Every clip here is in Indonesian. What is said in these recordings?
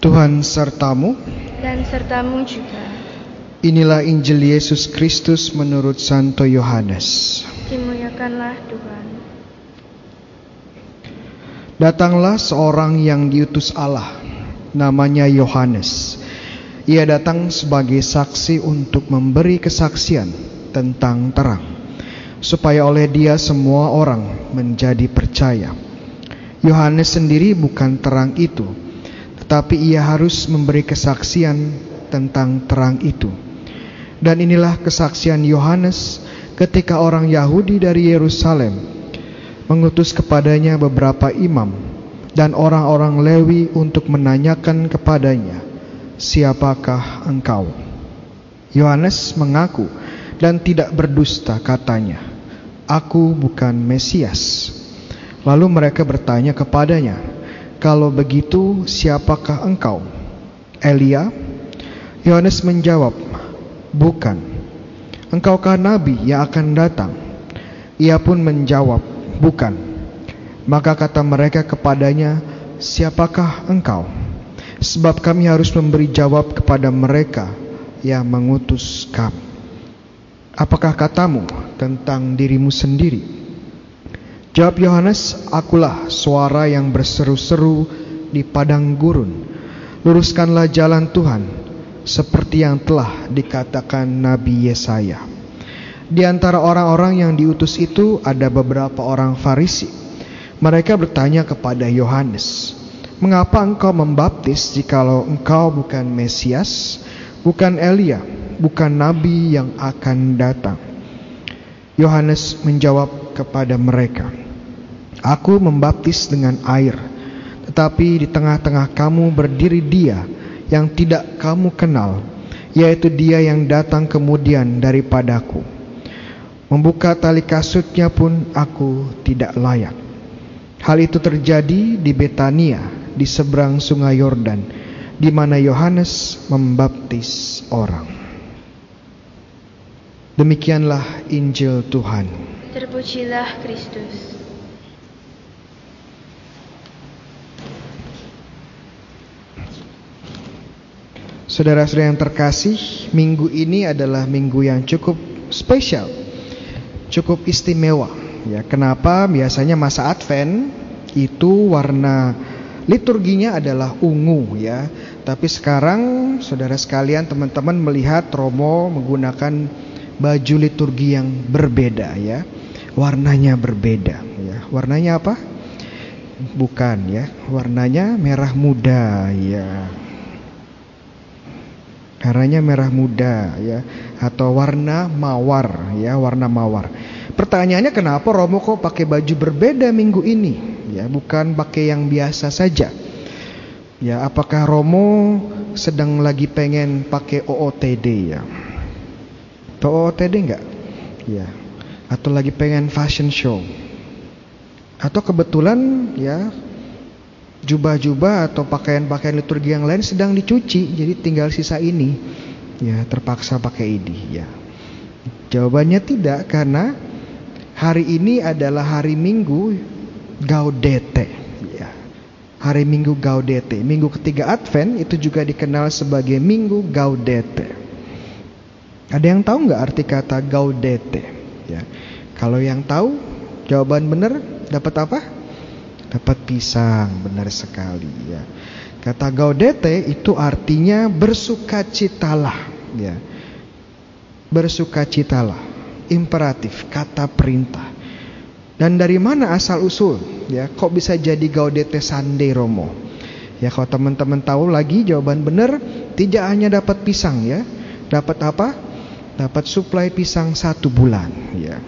Tuhan sertamu. dan sertamu juga. Inilah Injil Yesus Kristus menurut Santo Yohanes. Dimuliakanlah Tuhan. Datanglah seorang yang diutus Allah, namanya Yohanes. Ia datang sebagai saksi untuk memberi kesaksian tentang terang, supaya oleh dia semua orang menjadi percaya. Yohanes sendiri bukan terang itu, tetapi ia harus memberi kesaksian tentang terang itu. Dan inilah kesaksian Yohanes ketika orang Yahudi dari Yerusalem mengutus kepadanya beberapa imam dan orang-orang Lewi untuk menanyakan kepadanya, "Siapakah engkau?" Yohanes mengaku dan tidak berdusta katanya, "Aku bukan Mesias." Lalu mereka bertanya kepadanya, "Kalau begitu, siapakah engkau?" Elia? Yohanes menjawab, "Bukan." Engkaukah nabi yang akan datang? Ia pun menjawab, "Bukan." Maka kata mereka kepadanya, "Siapakah engkau?" Sebab kami harus memberi jawab kepada mereka yang mengutus kami. Apakah katamu tentang dirimu sendiri? Jawab Yohanes, "Akulah suara yang berseru-seru di padang gurun. Luruskanlah jalan Tuhan, seperti yang telah dikatakan Nabi Yesaya." Di antara orang-orang yang diutus itu ada beberapa orang Farisi. Mereka bertanya kepada Yohanes, "Mengapa engkau membaptis jikalau engkau bukan Mesias, bukan Elia, bukan nabi yang akan datang?" Yohanes menjawab kepada mereka, "Aku membaptis dengan air, tetapi di tengah-tengah kamu berdiri Dia yang tidak kamu kenal, yaitu Dia yang datang kemudian daripadaku. Membuka tali kasutnya pun aku tidak layak." Hal itu terjadi di Betania, di seberang Sungai Yordan, di mana Yohanes membaptis orang. Demikianlah Injil Tuhan. Terpujilah Kristus. Saudara-saudara yang terkasih, minggu ini adalah minggu yang cukup spesial, cukup istimewa. Ya, kenapa? Biasanya masa Advent itu warna liturginya adalah ungu ya. Tapi sekarang saudara sekalian teman-teman melihat Romo menggunakan baju liturgi yang berbeda ya. Warnanya berbeda ya. Warnanya apa? Bukan ya. Warnanya merah muda ya. Warnanya merah muda ya atau warna mawar ya, warna mawar. Pertanyaannya kenapa Romo kok pakai baju berbeda minggu ini? Ya, bukan pakai yang biasa saja. Ya, apakah Romo sedang lagi pengen pakai OOTD ya? Atau OOTD enggak? Ya. Atau lagi pengen fashion show? Atau kebetulan ya jubah-jubah atau pakaian-pakaian liturgi yang lain sedang dicuci, jadi tinggal sisa ini. Ya, terpaksa pakai ini ya. Jawabannya tidak karena hari ini adalah hari Minggu Gaudete ya. Hari Minggu Gaudete Minggu ketiga Advent itu juga dikenal sebagai Minggu Gaudete Ada yang tahu nggak arti kata Gaudete ya. Kalau yang tahu Jawaban benar dapat apa? Dapat pisang Benar sekali ya Kata Gaudete itu artinya bersukacitalah ya. Bersukacitalah Imperatif, kata perintah dan dari mana asal usul? Ya, kok bisa jadi Gaudete Sunday Romo? Ya, kalau teman-teman tahu lagi jawaban benar, tidak hanya dapat pisang ya, dapat apa? Dapat suplai pisang satu bulan. Ya.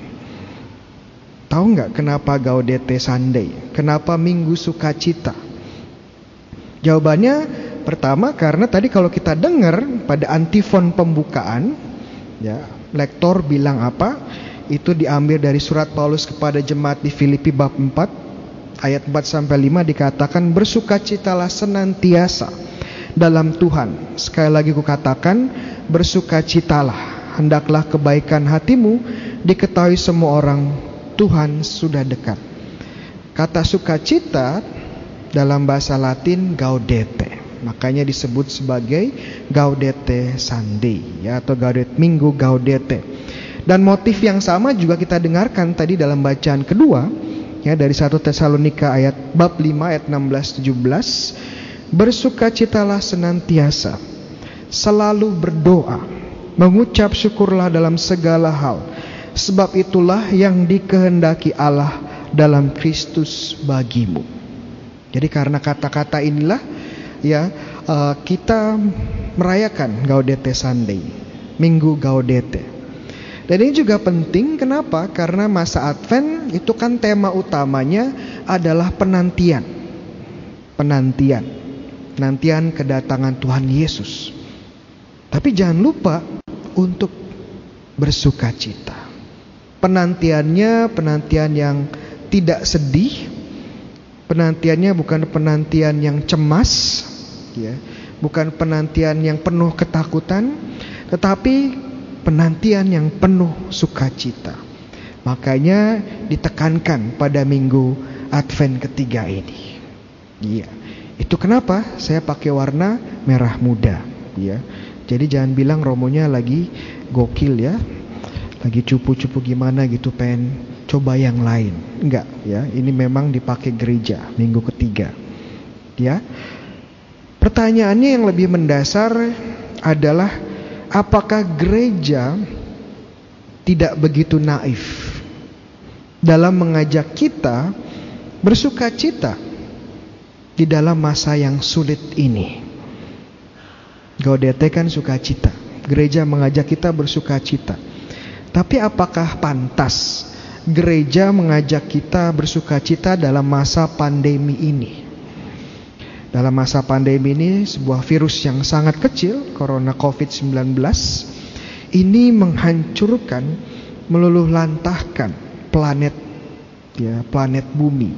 Tahu nggak kenapa Gaudete Sunday? Kenapa Minggu Sukacita? Jawabannya pertama karena tadi kalau kita dengar pada antifon pembukaan, ya, lektor bilang apa? itu diambil dari surat Paulus kepada jemaat di Filipi bab 4 ayat 4 sampai 5 dikatakan bersukacitalah senantiasa dalam Tuhan. Sekali lagi kukatakan bersukacitalah. Hendaklah kebaikan hatimu diketahui semua orang. Tuhan sudah dekat. Kata sukacita dalam bahasa Latin gaudete. Makanya disebut sebagai Gaudete Sunday ya atau Gaudete Minggu Gaudete. Dan motif yang sama juga kita dengarkan tadi dalam bacaan kedua ya dari 1 Tesalonika ayat bab 5 ayat 16 17 bersukacitalah senantiasa. Selalu berdoa mengucap syukurlah dalam segala hal sebab itulah yang dikehendaki Allah dalam Kristus bagimu. Jadi karena kata-kata inilah ya uh, kita merayakan Gaudete Sunday, Minggu Gaudete. Dan ini juga penting kenapa? Karena masa Advent itu kan tema utamanya adalah penantian. Penantian. Penantian kedatangan Tuhan Yesus. Tapi jangan lupa untuk bersuka cita. Penantiannya penantian yang tidak sedih. Penantiannya bukan penantian yang cemas, ya. Bukan penantian yang penuh ketakutan, tetapi penantian yang penuh sukacita. Makanya ditekankan pada minggu Advent ketiga ini. Iya. Itu kenapa saya pakai warna merah muda, ya. Jadi jangan bilang romonya lagi gokil ya. Lagi cupu-cupu gimana gitu pengen coba yang lain. Enggak, ya. Ini memang dipakai gereja minggu ketiga. Ya. Pertanyaannya yang lebih mendasar adalah apakah gereja tidak begitu naif dalam mengajak kita bersuka cita di dalam masa yang sulit ini. Gaudete kan sukacita. Gereja mengajak kita bersuka cita. Tapi apakah pantas gereja mengajak kita bersuka cita dalam masa pandemi ini? Dalam masa pandemi ini sebuah virus yang sangat kecil, corona COVID-19, ini menghancurkan, meluluh lantahkan planet ya, planet bumi.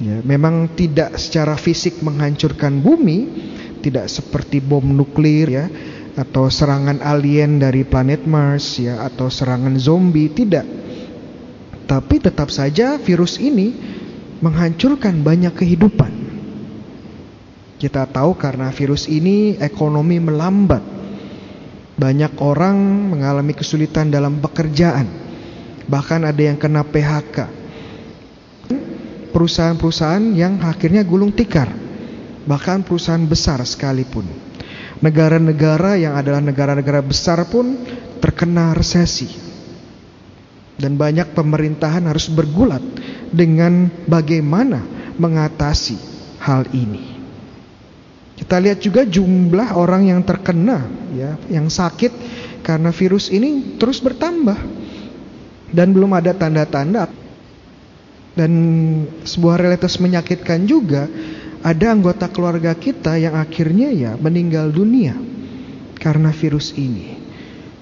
Ya, memang tidak secara fisik menghancurkan bumi, tidak seperti bom nuklir ya atau serangan alien dari planet Mars ya atau serangan zombie, tidak. Tapi tetap saja virus ini menghancurkan banyak kehidupan. Kita tahu karena virus ini ekonomi melambat. Banyak orang mengalami kesulitan dalam pekerjaan. Bahkan ada yang kena PHK. Perusahaan-perusahaan yang akhirnya gulung tikar. Bahkan perusahaan besar sekalipun. Negara-negara yang adalah negara-negara besar pun terkena resesi. Dan banyak pemerintahan harus bergulat dengan bagaimana mengatasi hal ini. Kita lihat juga jumlah orang yang terkena ya, yang sakit karena virus ini terus bertambah. Dan belum ada tanda-tanda. Dan sebuah realitas menyakitkan juga ada anggota keluarga kita yang akhirnya ya meninggal dunia karena virus ini.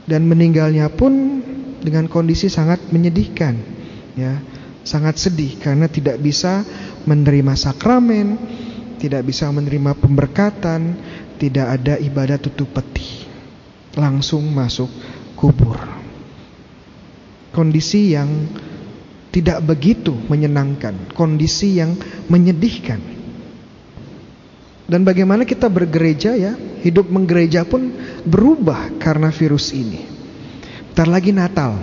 Dan meninggalnya pun dengan kondisi sangat menyedihkan ya, sangat sedih karena tidak bisa menerima sakramen, tidak bisa menerima pemberkatan, tidak ada ibadah tutup peti. Langsung masuk kubur. Kondisi yang tidak begitu menyenangkan, kondisi yang menyedihkan. Dan bagaimana kita bergereja ya, hidup menggereja pun berubah karena virus ini. Bentar lagi Natal.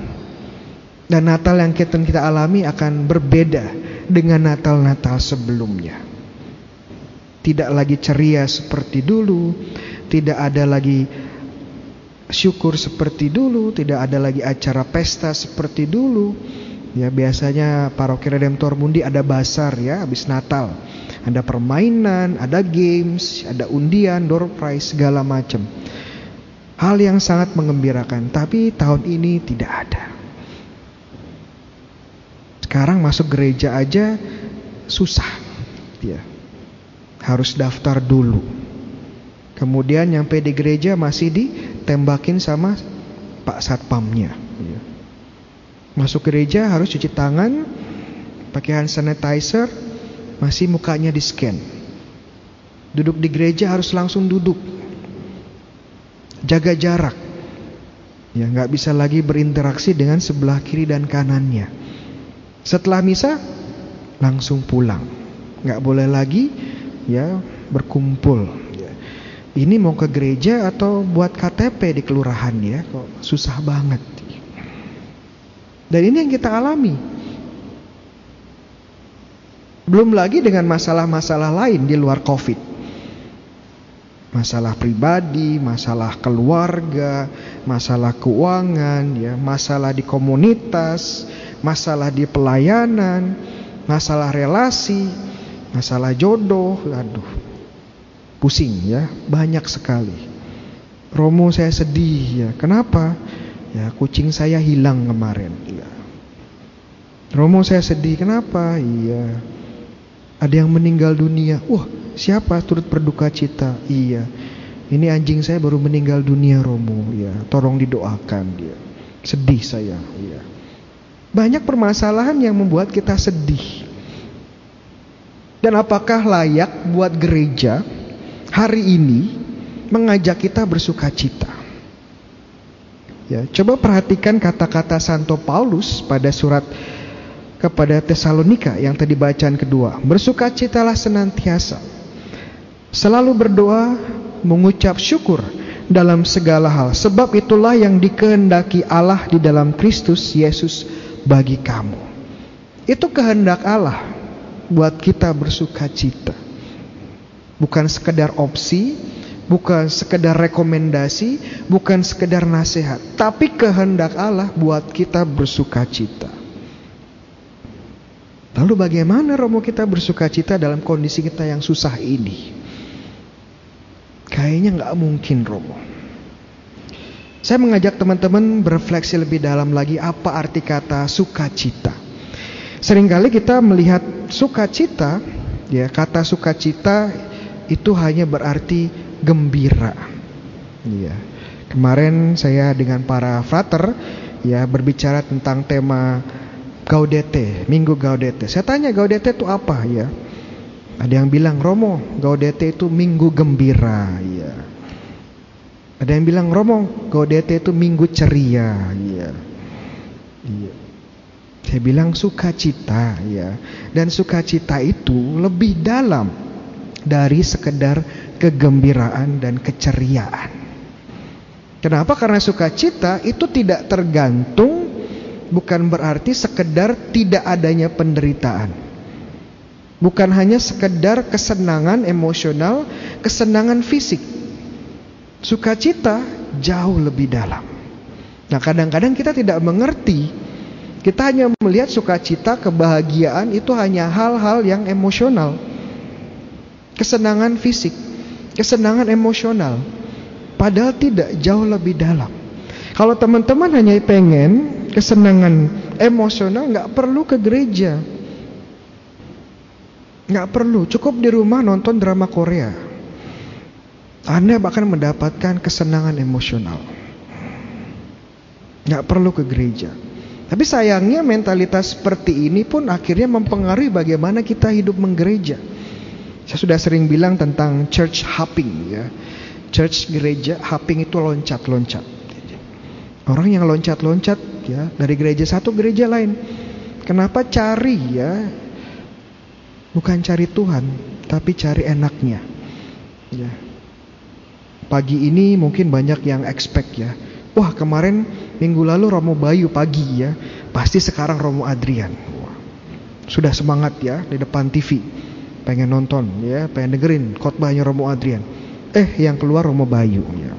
Dan Natal yang kita, kita alami akan berbeda dengan Natal-Natal sebelumnya tidak lagi ceria seperti dulu, tidak ada lagi syukur seperti dulu, tidak ada lagi acara pesta seperti dulu. Ya biasanya paroki Redemptor Mundi ada basar ya habis Natal. Ada permainan, ada games, ada undian, door prize segala macam. Hal yang sangat mengembirakan, tapi tahun ini tidak ada. Sekarang masuk gereja aja susah. Ya harus daftar dulu. Kemudian nyampe di gereja masih ditembakin sama Pak Satpamnya. Masuk gereja harus cuci tangan, pakai hand sanitizer, masih mukanya di scan. Duduk di gereja harus langsung duduk. Jaga jarak. Ya, nggak bisa lagi berinteraksi dengan sebelah kiri dan kanannya. Setelah misa langsung pulang. nggak boleh lagi ya berkumpul Ini mau ke gereja atau buat KTP di kelurahan ya? Kok susah banget. Dan ini yang kita alami. Belum lagi dengan masalah-masalah lain di luar Covid. Masalah pribadi, masalah keluarga, masalah keuangan, ya, masalah di komunitas, masalah di pelayanan, masalah relasi, masalah jodoh, aduh. Pusing ya, banyak sekali. Romo saya sedih ya. Kenapa? Ya, kucing saya hilang kemarin. Ya. Romo saya sedih. Kenapa? Iya. Ada yang meninggal dunia. Wah, siapa turut berduka cita? Iya. Ini anjing saya baru meninggal dunia Romo. Ya, tolong didoakan dia. Sedih saya. Iya. Banyak permasalahan yang membuat kita sedih. Dan apakah layak buat gereja hari ini mengajak kita bersuka cita? Ya, coba perhatikan kata-kata Santo Paulus pada surat kepada Tesalonika yang tadi bacaan kedua. Bersukacitalah senantiasa. Selalu berdoa, mengucap syukur dalam segala hal. Sebab itulah yang dikehendaki Allah di dalam Kristus Yesus bagi kamu. Itu kehendak Allah buat kita bersukacita. Bukan sekedar opsi, bukan sekedar rekomendasi, bukan sekedar nasihat, tapi kehendak Allah buat kita bersukacita. Lalu bagaimana Romo kita bersukacita dalam kondisi kita yang susah ini? Kayaknya nggak mungkin Romo. Saya mengajak teman-teman berefleksi lebih dalam lagi apa arti kata sukacita. Seringkali kita melihat sukacita, ya kata sukacita itu hanya berarti gembira. Ya. Kemarin saya dengan para frater ya berbicara tentang tema Gaudete, Minggu Gaudete. Saya tanya Gaudete itu apa ya? Ada yang bilang Romo, Gaudete itu Minggu gembira, ya. Ada yang bilang Romo, Gaudete itu Minggu ceria, ya. Iya. Saya bilang sukacita, ya. Dan sukacita itu lebih dalam dari sekedar kegembiraan dan keceriaan. Kenapa? Karena sukacita itu tidak tergantung bukan berarti sekedar tidak adanya penderitaan. Bukan hanya sekedar kesenangan emosional, kesenangan fisik. Sukacita jauh lebih dalam. Nah, kadang-kadang kita tidak mengerti. Kita hanya melihat sukacita, kebahagiaan itu hanya hal-hal yang emosional. Kesenangan fisik, kesenangan emosional. Padahal tidak jauh lebih dalam. Kalau teman-teman hanya pengen kesenangan emosional nggak perlu ke gereja. Nggak perlu, cukup di rumah nonton drama Korea. Anda bahkan mendapatkan kesenangan emosional. Nggak perlu ke gereja. Tapi sayangnya mentalitas seperti ini pun akhirnya mempengaruhi bagaimana kita hidup menggereja. Saya sudah sering bilang tentang church hopping ya. Church gereja hopping itu loncat-loncat. Orang yang loncat-loncat ya dari gereja satu gereja lain. Kenapa cari ya? Bukan cari Tuhan, tapi cari enaknya. Ya. Pagi ini mungkin banyak yang expect ya. Wah kemarin minggu lalu Romo Bayu pagi ya, pasti sekarang Romo Adrian. Wah, sudah semangat ya di depan TV, pengen nonton ya, pengen dengerin khotbahnya Romo Adrian. Eh yang keluar Romo Bayu ya.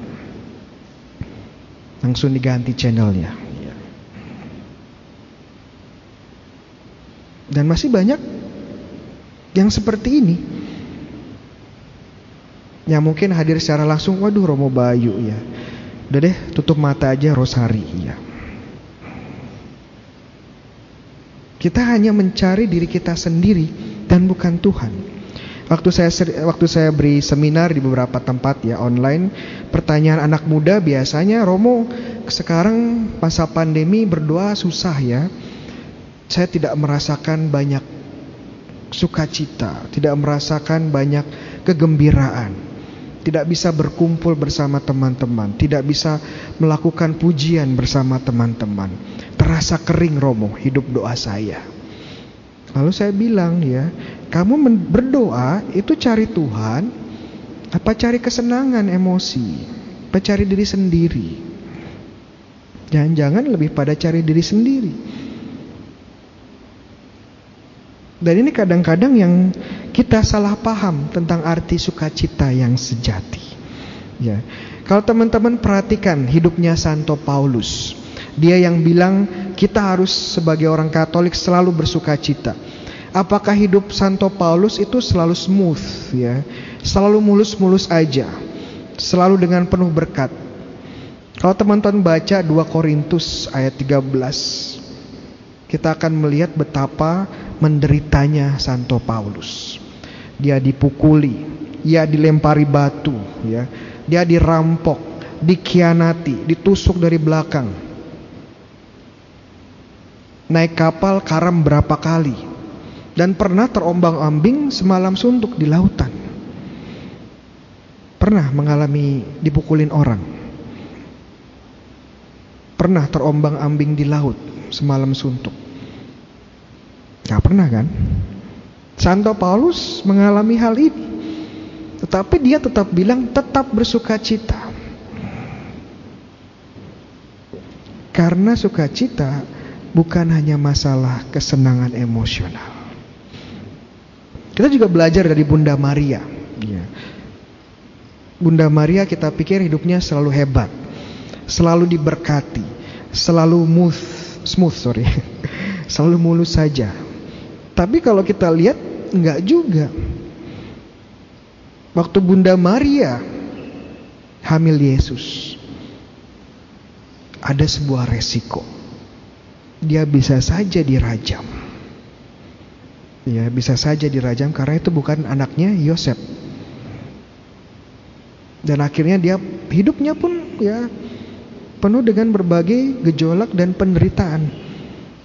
Langsung diganti channelnya. Dan masih banyak yang seperti ini. Yang mungkin hadir secara langsung, waduh Romo Bayu ya. Udah deh, tutup mata aja Rosari ya. Kita hanya mencari diri kita sendiri dan bukan Tuhan. Waktu saya waktu saya beri seminar di beberapa tempat ya online, pertanyaan anak muda biasanya Romo sekarang masa pandemi berdoa susah ya saya tidak merasakan banyak sukacita, tidak merasakan banyak kegembiraan, tidak bisa berkumpul bersama teman-teman, tidak bisa melakukan pujian bersama teman-teman. Terasa kering Romo hidup doa saya. Lalu saya bilang ya, kamu berdoa itu cari Tuhan, Apa cari kesenangan emosi? Apa cari diri sendiri? Jangan-jangan lebih pada cari diri sendiri. Dan ini kadang-kadang yang kita salah paham tentang arti sukacita yang sejati. Ya. Kalau teman-teman perhatikan hidupnya Santo Paulus, dia yang bilang kita harus sebagai orang Katolik selalu bersukacita. Apakah hidup Santo Paulus itu selalu smooth ya? Selalu mulus-mulus aja. Selalu dengan penuh berkat. Kalau teman-teman baca 2 Korintus ayat 13, kita akan melihat betapa menderitanya Santo Paulus. Dia dipukuli, dia dilempari batu, ya. Dia dirampok, dikhianati, ditusuk dari belakang. Naik kapal karam berapa kali dan pernah terombang-ambing semalam suntuk di lautan. Pernah mengalami dipukulin orang. Pernah terombang-ambing di laut semalam suntuk. Gak pernah kan? Santo Paulus mengalami hal ini. Tetapi dia tetap bilang tetap bersuka cita. Karena sukacita bukan hanya masalah kesenangan emosional. Kita juga belajar dari Bunda Maria. Ya. Bunda Maria kita pikir hidupnya selalu hebat, selalu diberkati, selalu smooth, smooth sorry, selalu mulus saja. Tapi kalau kita lihat enggak juga. Waktu Bunda Maria hamil Yesus, ada sebuah resiko. Dia bisa saja dirajam. Ya, bisa saja dirajam karena itu bukan anaknya Yosef. Dan akhirnya dia hidupnya pun ya penuh dengan berbagai gejolak dan penderitaan.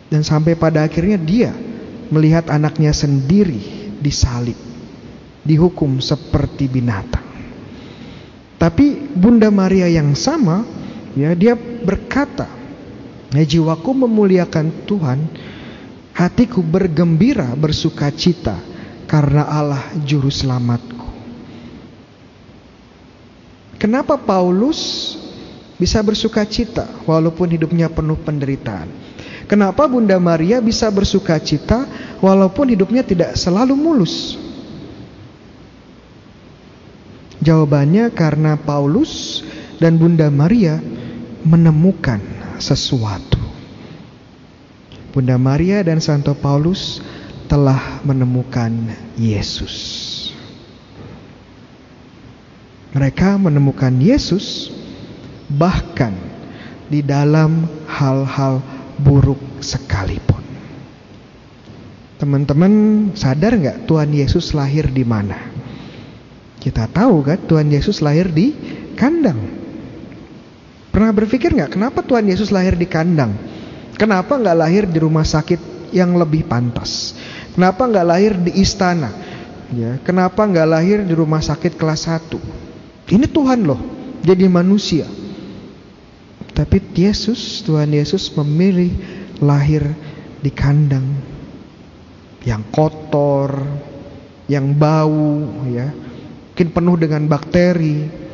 Dan sampai pada akhirnya dia melihat anaknya sendiri disalib, dihukum seperti binatang. Tapi Bunda Maria yang sama, ya dia berkata, ya, jiwaku memuliakan Tuhan, hatiku bergembira bersuka cita karena Allah juru selamatku. Kenapa Paulus bisa bersuka cita walaupun hidupnya penuh penderitaan? Kenapa Bunda Maria bisa bersuka cita walaupun hidupnya tidak selalu mulus? Jawabannya karena Paulus dan Bunda Maria menemukan sesuatu. Bunda Maria dan Santo Paulus telah menemukan Yesus. Mereka menemukan Yesus bahkan di dalam hal-hal buruk sekalipun. Teman-teman sadar nggak Tuhan Yesus lahir di mana? Kita tahu kan Tuhan Yesus lahir di kandang. Pernah berpikir nggak kenapa Tuhan Yesus lahir di kandang? Kenapa nggak lahir di rumah sakit yang lebih pantas? Kenapa nggak lahir di istana? Ya, kenapa nggak lahir di rumah sakit kelas 1? Ini Tuhan loh, jadi manusia. Tapi Yesus, Tuhan Yesus memilih lahir di kandang yang kotor, yang bau, ya, mungkin penuh dengan bakteri.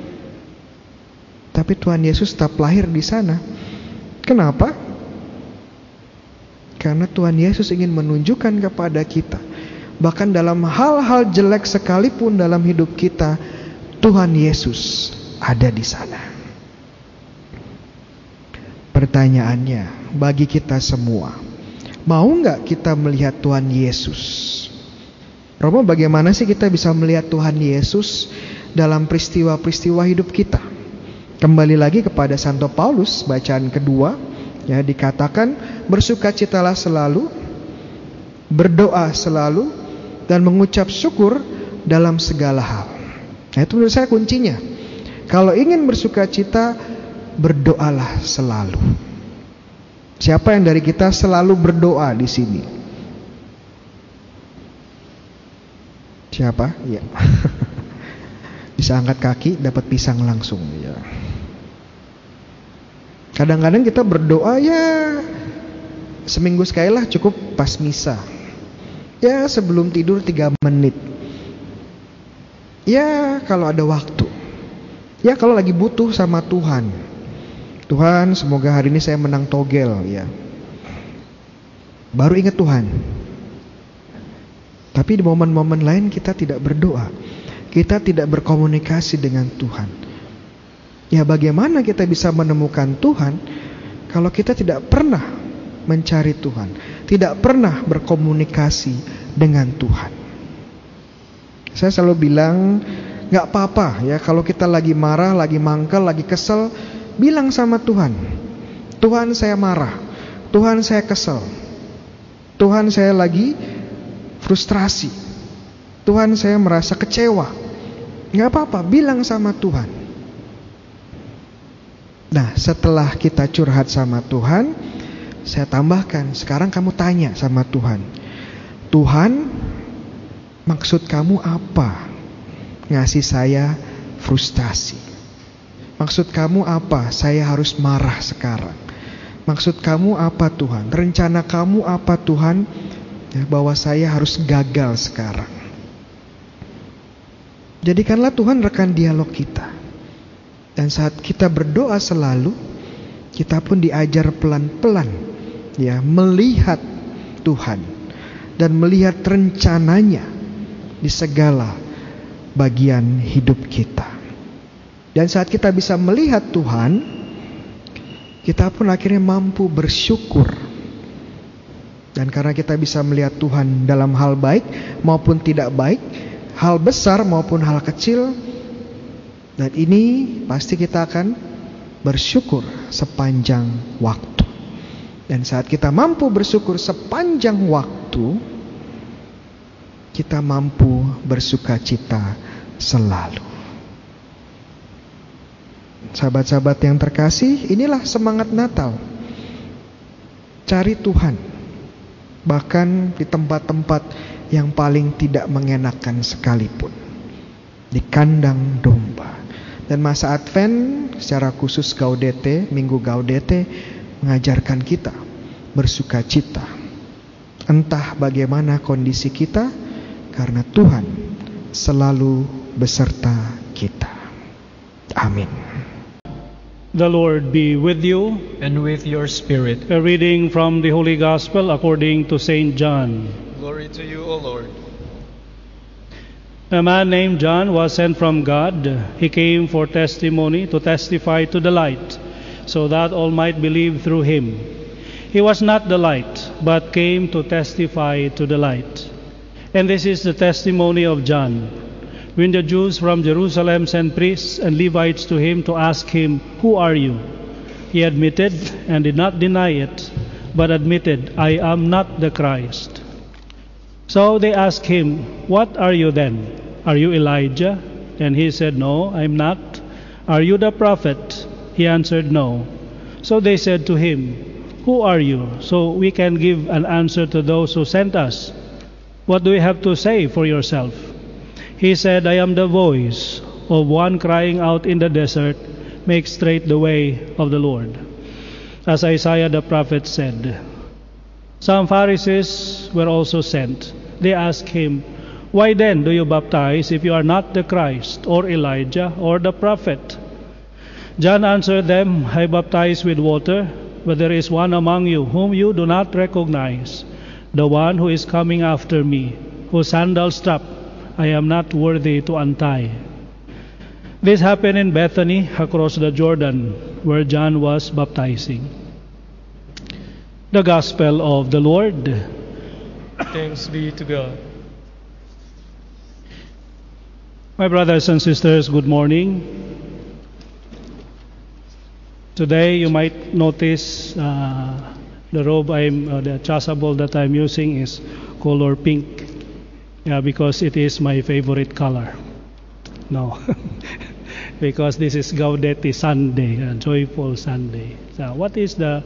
Tapi Tuhan Yesus tetap lahir di sana. Kenapa? Karena Tuhan Yesus ingin menunjukkan kepada kita, bahkan dalam hal-hal jelek sekalipun dalam hidup kita, Tuhan Yesus ada di sana. Pertanyaannya bagi kita semua, mau nggak kita melihat Tuhan Yesus? Romo, bagaimana sih kita bisa melihat Tuhan Yesus dalam peristiwa-peristiwa hidup kita? Kembali lagi kepada Santo Paulus, bacaan kedua, ya dikatakan bersukacitalah selalu, berdoa selalu, dan mengucap syukur dalam segala hal. Nah, itu menurut saya kuncinya. Kalau ingin bersukacita, berdoalah selalu. Siapa yang dari kita selalu berdoa di sini? Siapa? Ya. Bisa angkat kaki, dapat pisang langsung. Ya. Kadang-kadang kita berdoa ya seminggu sekali lah cukup pas misa. Ya sebelum tidur tiga menit. Ya kalau ada waktu. Ya kalau lagi butuh sama Tuhan. Tuhan semoga hari ini saya menang togel ya. Baru ingat Tuhan. Tapi di momen-momen lain kita tidak berdoa. Kita tidak berkomunikasi dengan Tuhan. Ya bagaimana kita bisa menemukan Tuhan kalau kita tidak pernah mencari Tuhan, tidak pernah berkomunikasi dengan Tuhan. Saya selalu bilang nggak apa-apa ya kalau kita lagi marah, lagi mangkel, lagi kesel, bilang sama Tuhan. Tuhan saya marah, Tuhan saya kesel, Tuhan saya lagi frustrasi, Tuhan saya merasa kecewa. Nggak apa-apa, bilang sama Tuhan. Nah, setelah kita curhat sama Tuhan, saya tambahkan, sekarang kamu tanya sama Tuhan. Tuhan, maksud kamu apa? Ngasih saya frustasi. Maksud kamu apa? Saya harus marah sekarang. Maksud kamu apa Tuhan? Rencana kamu apa Tuhan? Ya, bahwa saya harus gagal sekarang. Jadikanlah Tuhan rekan dialog kita. Dan saat kita berdoa selalu, kita pun diajar pelan-pelan ya melihat Tuhan dan melihat rencananya di segala bagian hidup kita. Dan saat kita bisa melihat Tuhan, kita pun akhirnya mampu bersyukur. Dan karena kita bisa melihat Tuhan dalam hal baik maupun tidak baik, hal besar maupun hal kecil, dan ini pasti kita akan bersyukur sepanjang waktu. Dan saat kita mampu bersyukur sepanjang waktu, kita mampu bersuka cita selalu. Sahabat-sahabat yang terkasih, inilah semangat Natal. Cari Tuhan. Bahkan di tempat-tempat yang paling tidak mengenakan sekalipun. Di kandang domba. Dan masa Advent secara khusus Gaudete, Minggu Gaudete mengajarkan kita bersuka cita. Entah bagaimana kondisi kita karena Tuhan selalu beserta kita. Amin. The Lord be with you. and with your spirit. A reading from the Holy Gospel according to St. John. Glory to you, O Lord. A man named John was sent from God. He came for testimony to testify to the light, so that all might believe through him. He was not the light, but came to testify to the light. And this is the testimony of John. When the Jews from Jerusalem sent priests and Levites to him to ask him, Who are you? He admitted and did not deny it, but admitted, I am not the Christ. So they asked him, What are you then? Are you Elijah? And he said, No, I'm not. Are you the prophet? He answered, No. So they said to him, Who are you? So we can give an answer to those who sent us. What do you have to say for yourself? He said, I am the voice of one crying out in the desert, Make straight the way of the Lord. As Isaiah the prophet said. Some Pharisees were also sent. They asked him, Why then do you baptize if you are not the Christ, or Elijah, or the prophet? John answered them, I baptize with water, but there is one among you whom you do not recognize, the one who is coming after me, whose sandal strap I am not worthy to untie. This happened in Bethany across the Jordan, where John was baptizing. The Gospel of the Lord. Thanks be to God. My brothers and sisters, good morning. Today you might notice uh, the robe I'm, uh, the chasuble that I'm using is color pink. Yeah, because it is my favorite color. No, because this is Gaudete Sunday, a joyful Sunday. So what is the,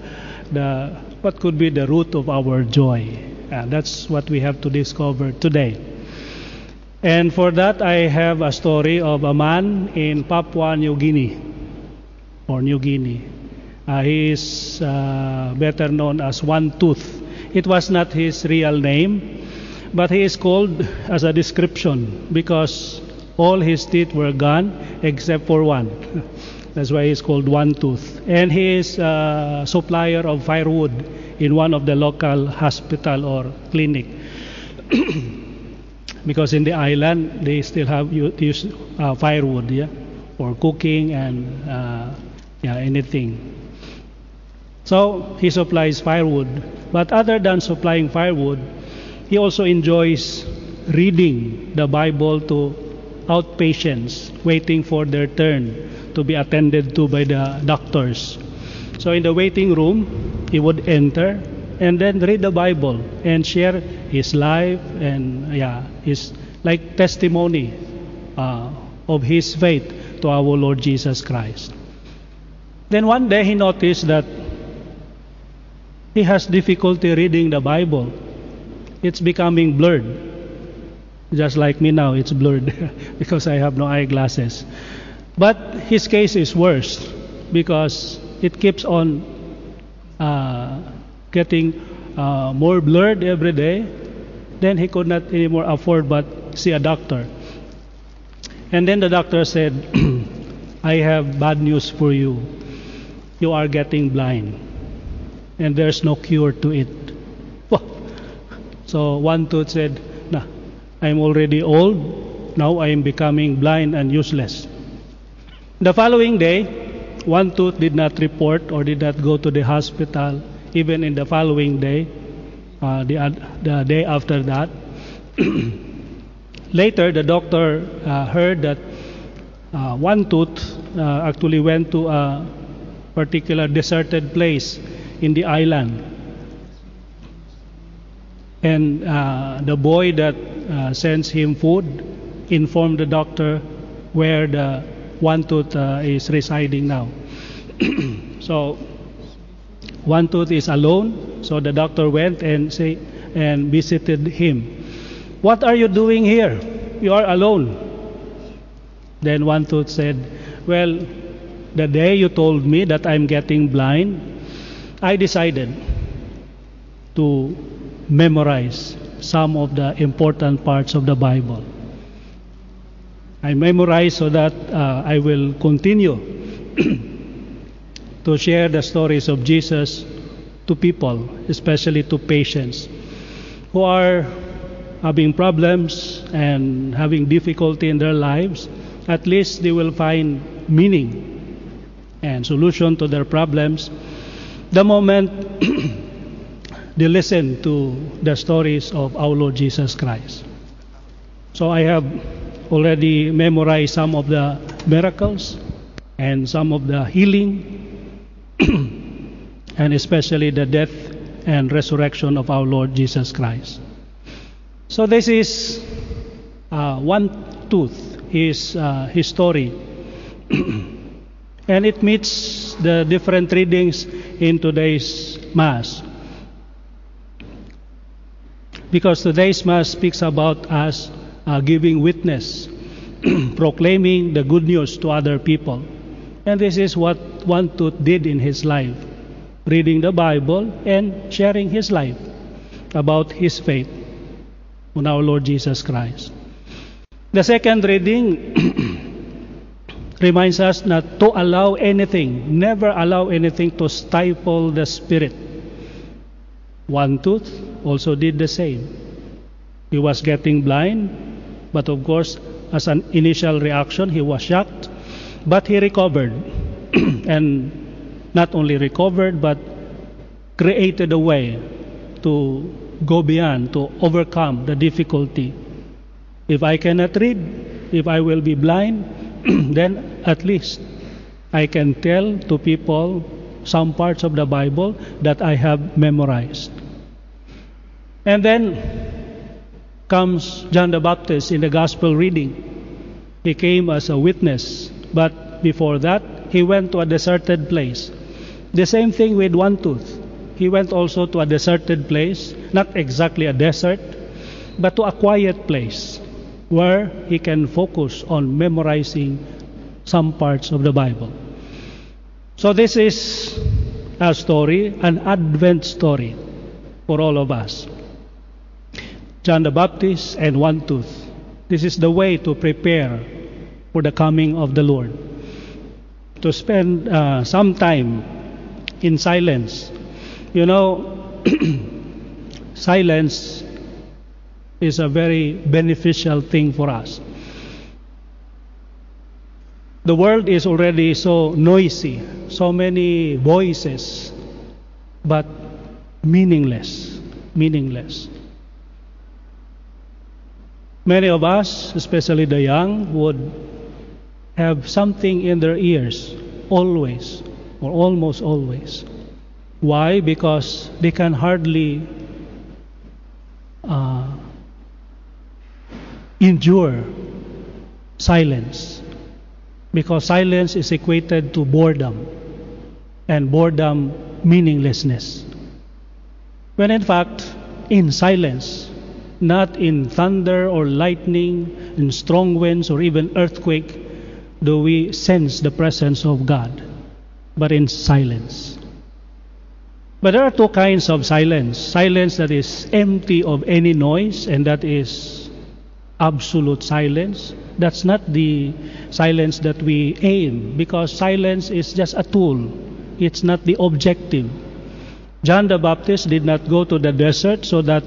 the, what could be the root of our joy? Uh, that's what we have to discover today. And for that, I have a story of a man in Papua New Guinea, or New Guinea. Uh, he is uh, better known as One Tooth. It was not his real name, but he is called as a description because All his teeth were gone except for one. That's why he's called One Tooth. And he is a supplier of firewood in one of the local hospital or clinic. because in the island they still have use uh, firewood, yeah, for cooking and uh, yeah anything. So he supplies firewood, but other than supplying firewood, he also enjoys reading the Bible to outpatients waiting for their turn to be attended to by the doctors. So in the waiting room, he would enter and then read the Bible and share his life and yeah, his like testimony uh, of his faith to our Lord Jesus Christ. Then one day he noticed that he has difficulty reading the Bible. It's becoming blurred. Just like me now, it's blurred because I have no eyeglasses. But his case is worse because it keeps on uh, getting uh, more blurred every day. Then he could not anymore afford but see a doctor. And then the doctor said, I have bad news for you. You are getting blind, and there's no cure to it. So one tooth said, Nah, I'm already old. Now I am becoming blind and useless. The following day, one tooth did not report or did not go to the hospital, even in the following day, uh, the, the day after that. Later, the doctor uh, heard that uh, one tooth uh, actually went to a particular deserted place in the island. And uh, the boy that uh, sends him food informed the doctor where the one tooth is residing now. so one tooth is alone. So the doctor went and say and visited him. What are you doing here? You are alone. Then one tooth said, Well, the day you told me that I'm getting blind, I decided to memorize some of the important parts of the Bible. I memorize so that uh, I will continue to share the stories of Jesus to people, especially to patients who are having problems and having difficulty in their lives. At least they will find meaning and solution to their problems the moment they listen to the stories of our Lord Jesus Christ. So I have already memorized some of the miracles and some of the healing and especially the death and resurrection of our Lord Jesus Christ. So this is uh, one tooth, his, uh, his story. and it meets the different readings in today's Mass. Because today's Mass speaks about us uh, giving witness, proclaiming the good news to other people. And this is what one tooth did in his life reading the Bible and sharing his life about his faith on our Lord Jesus Christ. The second reading reminds us not to allow anything, never allow anything to stifle the spirit. One tooth also did the same. He was getting blind, but of course, as an initial reaction, he was shocked, but he recovered. and not only recovered, but created a way to go beyond, to overcome the difficulty. If I cannot read, if I will be blind, then at least I can tell to people some parts of the Bible that I have memorized. And then comes John the Baptist in the gospel reading. He came as a witness, but before that, he went to a deserted place. The same thing with one tooth. He went also to a deserted place, not exactly a desert, but to a quiet place where he can focus on memorizing some parts of the Bible. So, this is a story, an Advent story for all of us. John the Baptist and one tooth This is the way to prepare for the coming of the Lord. To spend uh, some time in silence. You know, silence is a very beneficial thing for us. The world is already so noisy, so many voices, but meaningless. Meaningless. Many of us, especially the young, would have something in their ears always or almost always. Why? Because they can hardly uh, endure silence. Because silence is equated to boredom, and boredom, meaninglessness. When in fact, in silence, not in thunder or lightning, in strong winds or even earthquake, do we sense the presence of God, but in silence. But there are two kinds of silence silence that is empty of any noise, and that is absolute silence. That's not the silence that we aim, because silence is just a tool, it's not the objective. John the Baptist did not go to the desert so that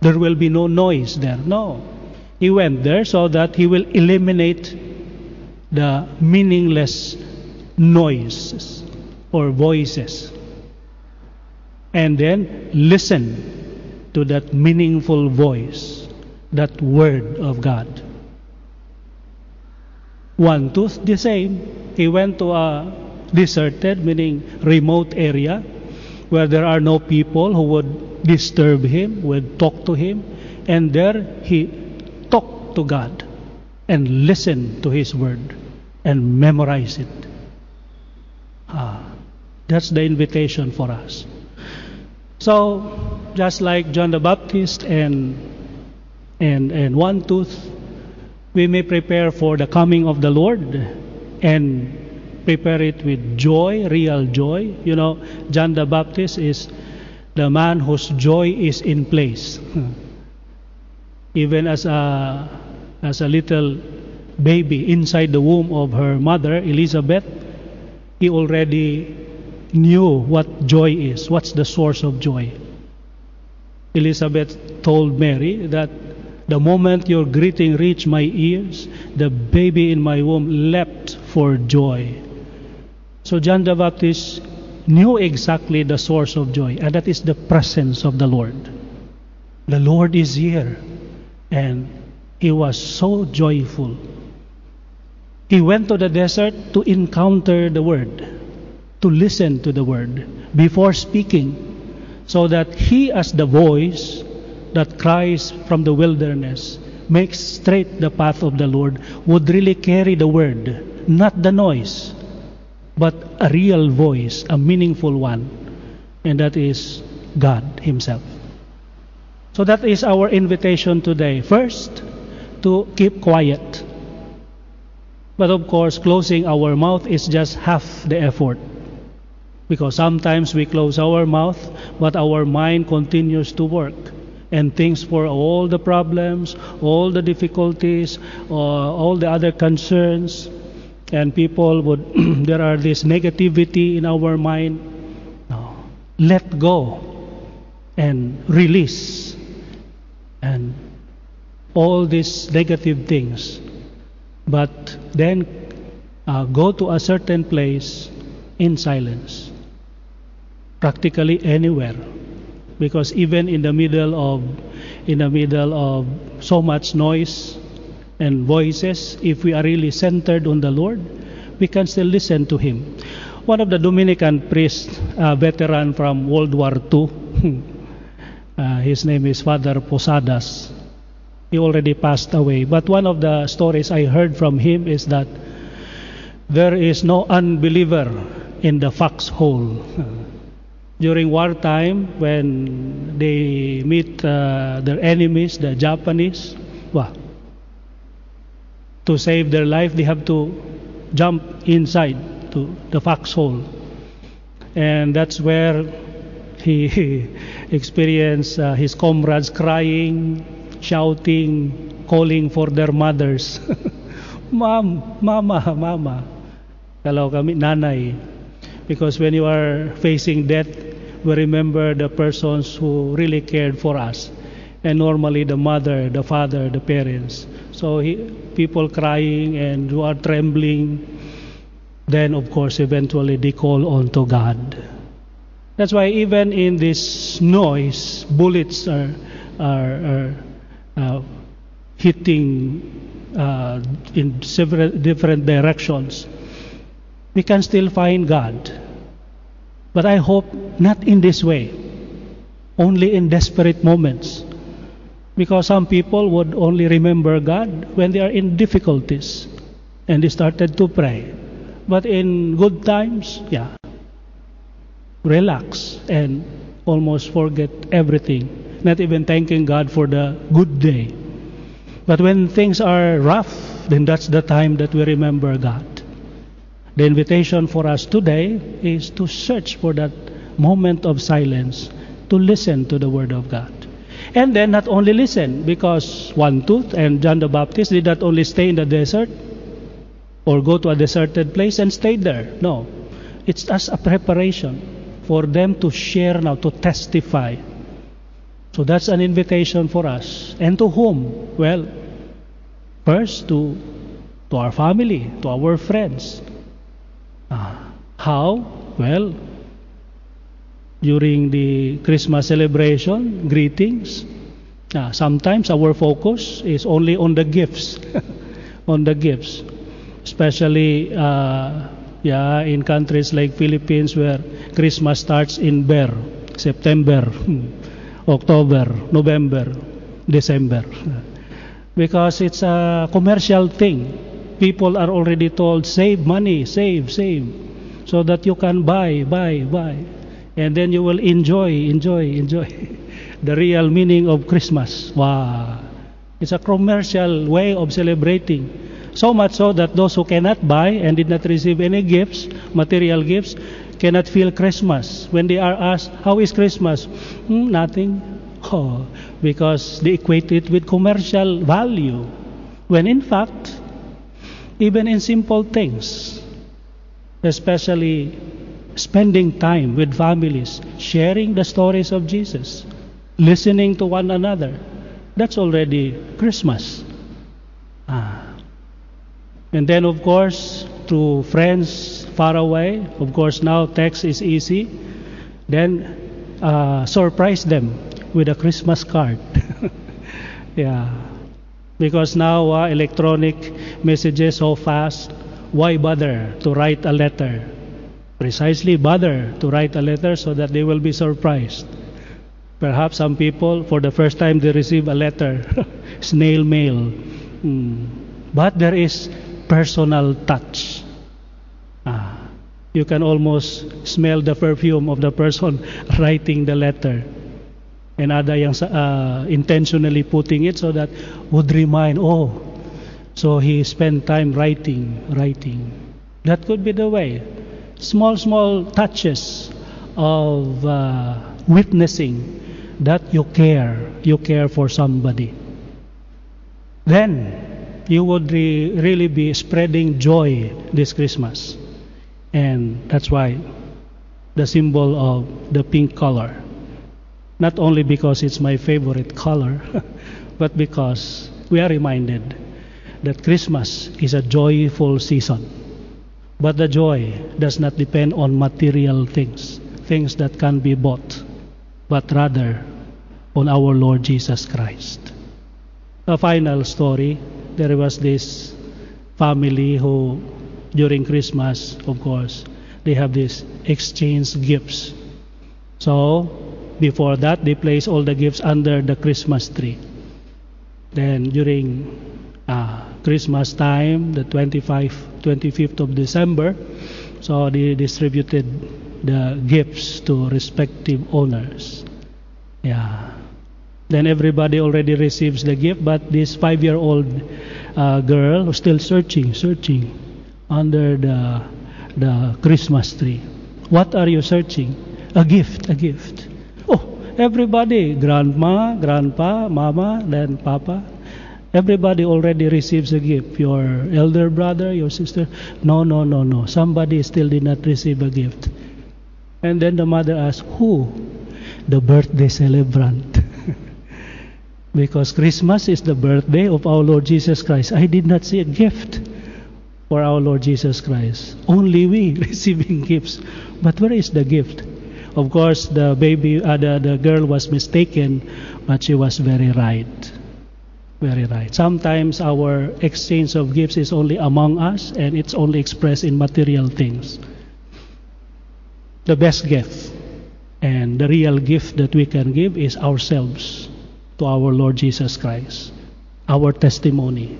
there will be no noise there. No. He went there so that he will eliminate the meaningless noises or voices. And then listen to that meaningful voice, that word of God. One tooth, the same. He went to a deserted, meaning remote area, where there are no people who would disturb him, would talk to him, and there he talked to God and listened to his word and memorized it. Ah, that's the invitation for us. So, just like John the Baptist and and and one tooth, we may prepare for the coming of the Lord and prepare it with joy, real joy. You know, John the Baptist is the man whose joy is in place. Even as a as a little baby inside the womb of her mother, Elizabeth, he already knew what joy is, what's the source of joy. Elizabeth told Mary that the moment your greeting reached my ears, the baby in my womb leapt for joy. So John the Baptist knew exactly the source of joy, and that is the presence of the Lord. The Lord is here, and he was so joyful. He went to the desert to encounter the Word, to listen to the Word before speaking, so that he, as the voice that cries from the wilderness, makes straight the path of the Lord, would really carry the Word, not the noise, but a real voice, a meaningful one, and that is God Himself. So that is our invitation today. First, to keep quiet but of course, closing our mouth is just half the effort. Because sometimes we close our mouth, but our mind continues to work and thinks for all the problems, all the difficulties, uh, all the other concerns. And people would, there are this negativity in our mind. No. Let go and release. And all these negative things but then uh, go to a certain place in silence, practically anywhere, because even in the middle of in the middle of so much noise and voices, if we are really centered on the Lord, we can still listen to Him. One of the Dominican priests, a veteran from World War II, uh, his name is Father Posadas. He already passed away. But one of the stories I heard from him is that there is no unbeliever in the foxhole. During wartime, when they meet uh, their enemies, the Japanese, well, to save their life, they have to jump inside to the foxhole. And that's where he experienced uh, his comrades crying, shouting, calling for their mothers. Mom, mama, mama. Kalau kami, nanay. Because when you are facing death, we remember the persons who really cared for us. And normally the mother, the father, the parents. So he, people crying and who are trembling. Then, of course, eventually they call on to God. That's why even in this noise, bullets are, are, are hitting uh, in several different directions. We can still find God. But I hope not in this way, only in desperate moments. Because some people would only remember God when they are in difficulties and they started to pray. But in good times, yeah, relax and almost forget everything, not even thanking God for the good day. But when things are rough, then that's the time that we remember God. The invitation for us today is to search for that moment of silence, to listen to the Word of God. And then not only listen, because one tooth and John the Baptist did not only stay in the desert or go to a deserted place and stay there. No. It's as a preparation for them to share now, to testify. So that's an invitation for us. And to whom? Well, first to to our family, to our friends. Ah, how? Well, during the Christmas celebration, greetings. Ah, sometimes our focus is only on the gifts, on the gifts, especially uh, yeah in countries like Philippines where Christmas starts in Ber, September, October, November, December, because it's a commercial thing. People are already told save money, save, save, so that you can buy, buy, buy and then you will enjoy, enjoy, enjoy the real meaning of Christmas. Wow. It's a commercial way of celebrating. So much so that those who cannot buy and did not receive any gifts, material gifts, cannot feel Christmas. When they are asked, How is Christmas? Hmm, nothing. Oh, because they equate it with commercial value. When in fact, even in simple things, especially spending time with families, sharing the stories of Jesus, listening to one another. That's already Christmas. Ah. And then, of course, to friends far away, of course, now text is easy. Then uh, surprise them with a Christmas card. yeah. Because now uh, electronic messages so fast, why bother to write a letter? precisely bother to write a letter so that they will be surprised. Perhaps some people, for the first time, they receive a letter, snail mail. Hmm. But there is personal touch. You can almost smell the perfume of the person writing the letter. And ada yang uh, intentionally putting it so that would remind, oh, so he spent time writing, writing. That could be the way small, small touches of uh, witnessing that you care, you care for somebody. Then you would re- really be spreading joy this Christmas. And that's why the symbol of the pink color. Not only because it's my favorite color, but because we are reminded that Christmas is a joyful season. But the joy does not depend on material things, things that can be bought, but rather on our Lord Jesus Christ. A final story there was this family who, during Christmas, of course, they have this exchange gifts. So, before that, they place all the gifts under the Christmas tree. Then, during uh, Christmas time, the 25 25th of December. So they distributed the gifts to respective owners. Yeah. Then everybody already receives the gift, but this five-year-old uh, girl was still searching, searching under the the Christmas tree. What are you searching? A gift, a gift. Oh, everybody, grandma, grandpa, mama, then papa, Everybody already receives a gift. Your elder brother, your sister. No, no, no, no. Somebody still did not receive a gift. And then the mother asked, Who? The birthday celebrant. because Christmas is the birthday of our Lord Jesus Christ. I did not see a gift for our Lord Jesus Christ. Only we receiving gifts. But where is the gift? Of course, the baby, uh, the, the girl was mistaken, but she was very right. Very right. Sometimes our exchange of gifts is only among us and it's only expressed in material things. The best gift and the real gift that we can give is ourselves to our Lord Jesus Christ. Our testimony,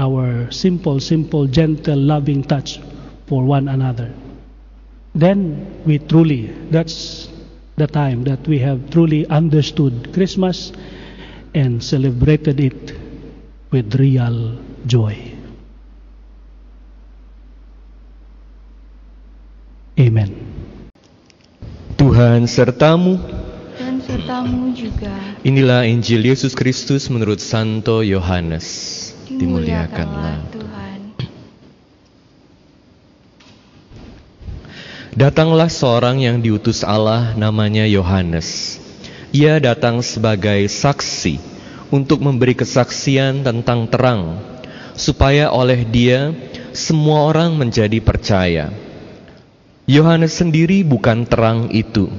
our simple, simple, gentle, loving touch for one another. Then we truly, that's the time that we have truly understood Christmas and celebrated it with real joy. Amen. Tuhan sertamu. Dan sertamu juga. Inilah Injil Yesus Kristus menurut Santo Yohanes. Dimuliakanlah Tuhan. Datanglah seorang yang diutus Allah namanya Yohanes. Ia datang sebagai saksi untuk memberi kesaksian tentang terang, supaya oleh dia semua orang menjadi percaya. Yohanes sendiri bukan terang itu,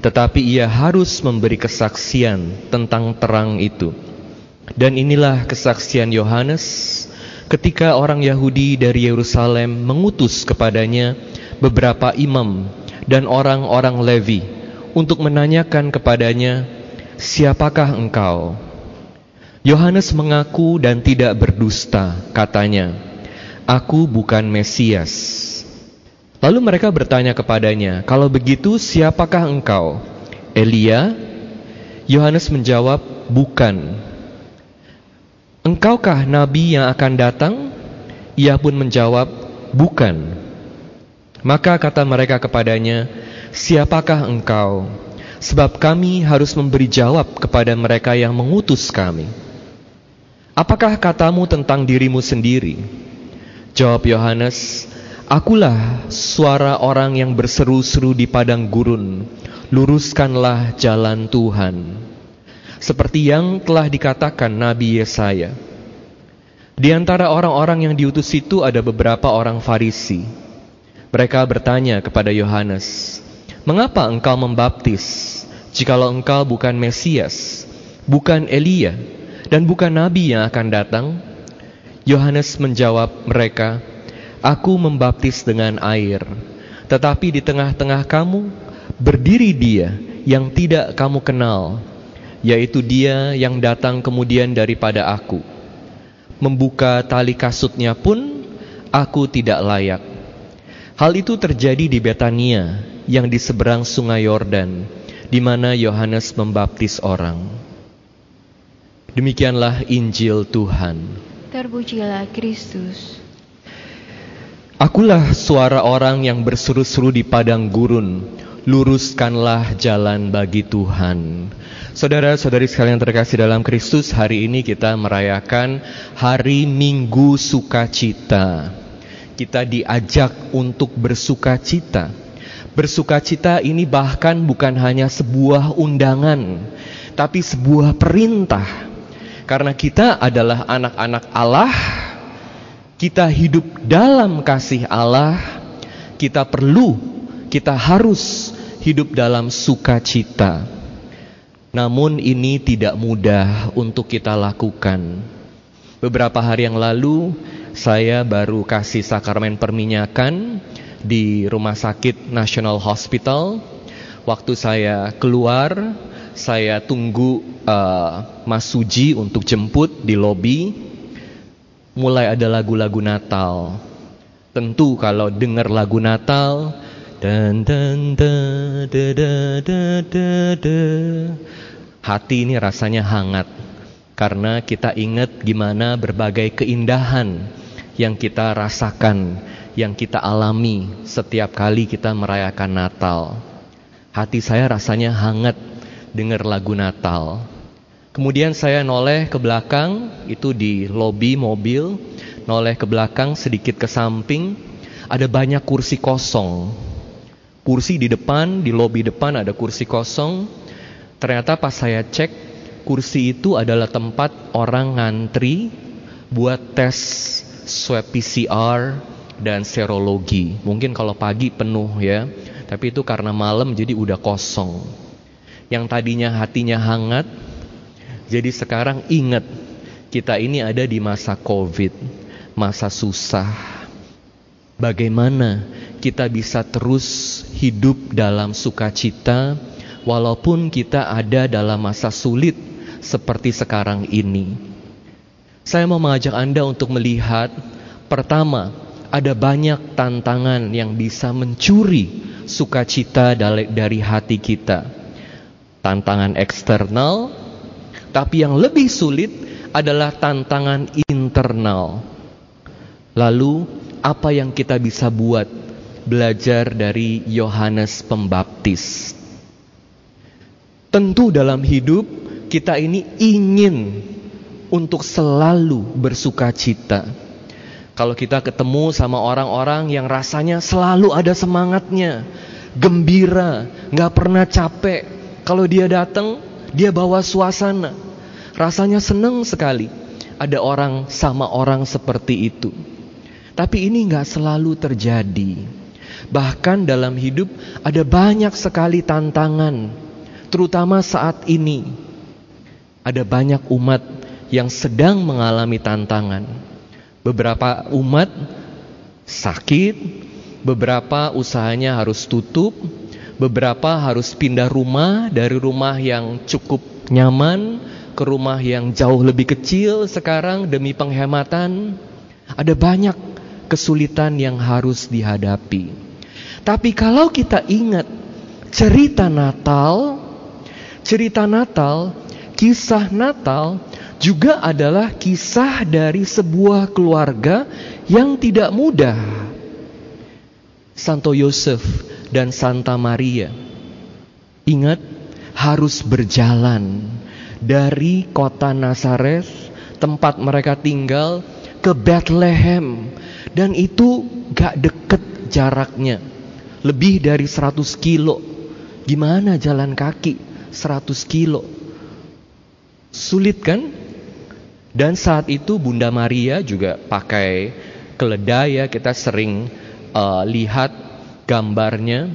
tetapi ia harus memberi kesaksian tentang terang itu. Dan inilah kesaksian Yohanes ketika orang Yahudi dari Yerusalem mengutus kepadanya beberapa imam dan orang-orang Levi untuk menanyakan kepadanya, "Siapakah engkau?" Yohanes mengaku dan tidak berdusta, katanya, "Aku bukan Mesias." Lalu mereka bertanya kepadanya, "Kalau begitu, siapakah engkau?" Elia. Yohanes menjawab, "Bukan." "Engkaukah nabi yang akan datang?" Ia pun menjawab, "Bukan." Maka kata mereka kepadanya, "Siapakah engkau?" Sebab kami harus memberi jawab kepada mereka yang mengutus kami. Apakah katamu tentang dirimu sendiri? Jawab Yohanes, Akulah suara orang yang berseru-seru di padang gurun, luruskanlah jalan Tuhan. Seperti yang telah dikatakan Nabi Yesaya. Di antara orang-orang yang diutus itu ada beberapa orang Farisi. Mereka bertanya kepada Yohanes, "Mengapa engkau membaptis jikalau engkau bukan Mesias, bukan Elia, dan bukan nabi yang akan datang?" Yohanes menjawab mereka, Aku membaptis dengan air, tetapi di tengah-tengah kamu berdiri dia yang tidak kamu kenal, yaitu dia yang datang kemudian daripada aku. Membuka tali kasutnya pun aku tidak layak. Hal itu terjadi di Betania yang di seberang sungai Yordan, di mana Yohanes membaptis orang. Demikianlah Injil Tuhan. Terpujilah Kristus. Akulah suara orang yang berseru-seru di padang gurun, luruskanlah jalan bagi Tuhan. Saudara-saudari sekalian terkasih dalam Kristus, hari ini kita merayakan hari Minggu Sukacita. Kita diajak untuk bersukacita. Bersukacita ini bahkan bukan hanya sebuah undangan, tapi sebuah perintah. Karena kita adalah anak-anak Allah, kita hidup dalam kasih Allah, kita perlu, kita harus hidup dalam sukacita. Namun ini tidak mudah untuk kita lakukan. Beberapa hari yang lalu saya baru kasih sakramen perminyakan di Rumah Sakit National Hospital. Waktu saya keluar, saya tunggu uh, Mas Suji untuk jemput di lobi mulai ada lagu-lagu Natal. Tentu kalau dengar lagu Natal dan dan da da da da da da hati ini rasanya hangat karena kita ingat gimana berbagai keindahan yang kita rasakan, yang kita alami setiap kali kita merayakan Natal. Hati saya rasanya hangat dengar lagu Natal. Kemudian saya noleh ke belakang, itu di lobi mobil, noleh ke belakang sedikit ke samping, ada banyak kursi kosong. Kursi di depan, di lobi depan ada kursi kosong. Ternyata pas saya cek, kursi itu adalah tempat orang ngantri buat tes swab PCR dan serologi. Mungkin kalau pagi penuh ya, tapi itu karena malam jadi udah kosong. Yang tadinya hatinya hangat, jadi sekarang ingat kita ini ada di masa Covid, masa susah. Bagaimana kita bisa terus hidup dalam sukacita walaupun kita ada dalam masa sulit seperti sekarang ini. Saya mau mengajak Anda untuk melihat pertama, ada banyak tantangan yang bisa mencuri sukacita dari hati kita. Tantangan eksternal, tapi yang lebih sulit adalah tantangan internal. Lalu, apa yang kita bisa buat? Belajar dari Yohanes Pembaptis. Tentu dalam hidup kita ini ingin untuk selalu bersuka cita. Kalau kita ketemu sama orang-orang yang rasanya selalu ada semangatnya, gembira, nggak pernah capek. Kalau dia datang, dia bawa suasana. Rasanya senang sekali ada orang sama orang seperti itu. Tapi ini nggak selalu terjadi. Bahkan dalam hidup ada banyak sekali tantangan, terutama saat ini. Ada banyak umat yang sedang mengalami tantangan. Beberapa umat sakit, beberapa usahanya harus tutup, beberapa harus pindah rumah dari rumah yang cukup nyaman ke rumah yang jauh lebih kecil sekarang demi penghematan. Ada banyak kesulitan yang harus dihadapi. Tapi kalau kita ingat cerita Natal, cerita Natal, kisah Natal juga adalah kisah dari sebuah keluarga yang tidak mudah. Santo Yosef dan Santa Maria. Ingat, harus berjalan dari kota Nazaret tempat mereka tinggal ke Bethlehem dan itu gak deket jaraknya lebih dari 100 kilo. Gimana jalan kaki? 100 kilo. Sulit kan? Dan saat itu Bunda Maria juga pakai keledai ya. Kita sering uh, lihat gambarnya.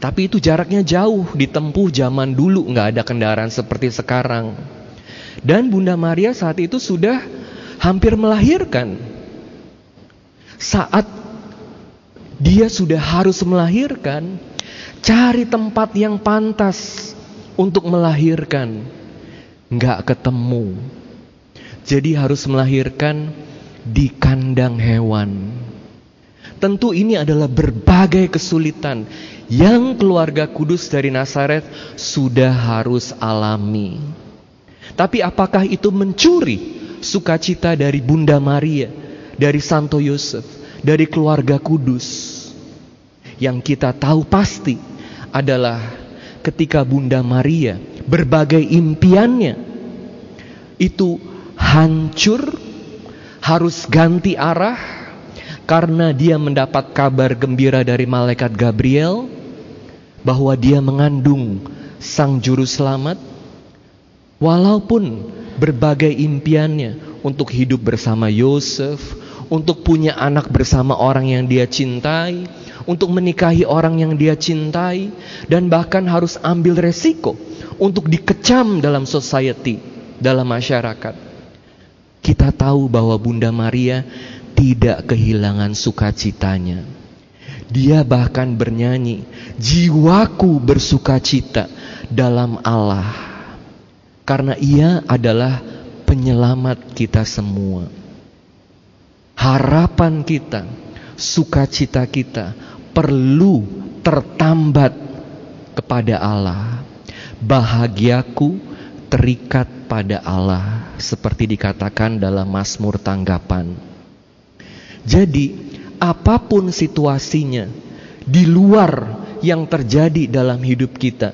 Tapi itu jaraknya jauh, ditempuh zaman dulu, nggak ada kendaraan seperti sekarang. Dan Bunda Maria saat itu sudah hampir melahirkan. Saat dia sudah harus melahirkan, cari tempat yang pantas untuk melahirkan. Nggak ketemu. Jadi harus melahirkan di kandang hewan. Tentu ini adalah berbagai kesulitan yang keluarga kudus dari Nazaret sudah harus alami. Tapi apakah itu mencuri sukacita dari Bunda Maria, dari Santo Yosef, dari keluarga kudus? Yang kita tahu pasti adalah ketika Bunda Maria berbagai impiannya itu hancur, harus ganti arah karena dia mendapat kabar gembira dari malaikat Gabriel bahwa dia mengandung sang juru selamat walaupun berbagai impiannya untuk hidup bersama Yosef, untuk punya anak bersama orang yang dia cintai, untuk menikahi orang yang dia cintai dan bahkan harus ambil resiko untuk dikecam dalam society, dalam masyarakat. Kita tahu bahwa Bunda Maria tidak kehilangan sukacitanya dia bahkan bernyanyi, jiwaku bersukacita dalam Allah. Karena ia adalah penyelamat kita semua. Harapan kita, sukacita kita perlu tertambat kepada Allah. Bahagiaku terikat pada Allah seperti dikatakan dalam Mazmur tanggapan. Jadi apa pun situasinya di luar yang terjadi dalam hidup kita,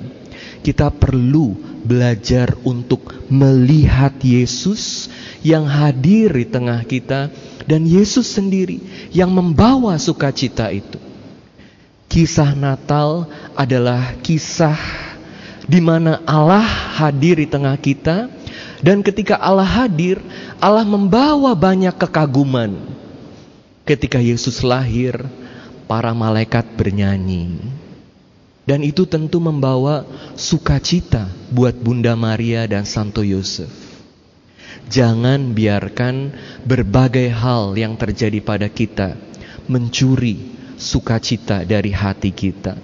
kita perlu belajar untuk melihat Yesus yang hadir di tengah kita dan Yesus sendiri yang membawa sukacita itu. Kisah Natal adalah kisah di mana Allah hadir di tengah kita dan ketika Allah hadir, Allah membawa banyak kekaguman. Ketika Yesus lahir, para malaikat bernyanyi. Dan itu tentu membawa sukacita buat Bunda Maria dan Santo Yosef. Jangan biarkan berbagai hal yang terjadi pada kita mencuri sukacita dari hati kita.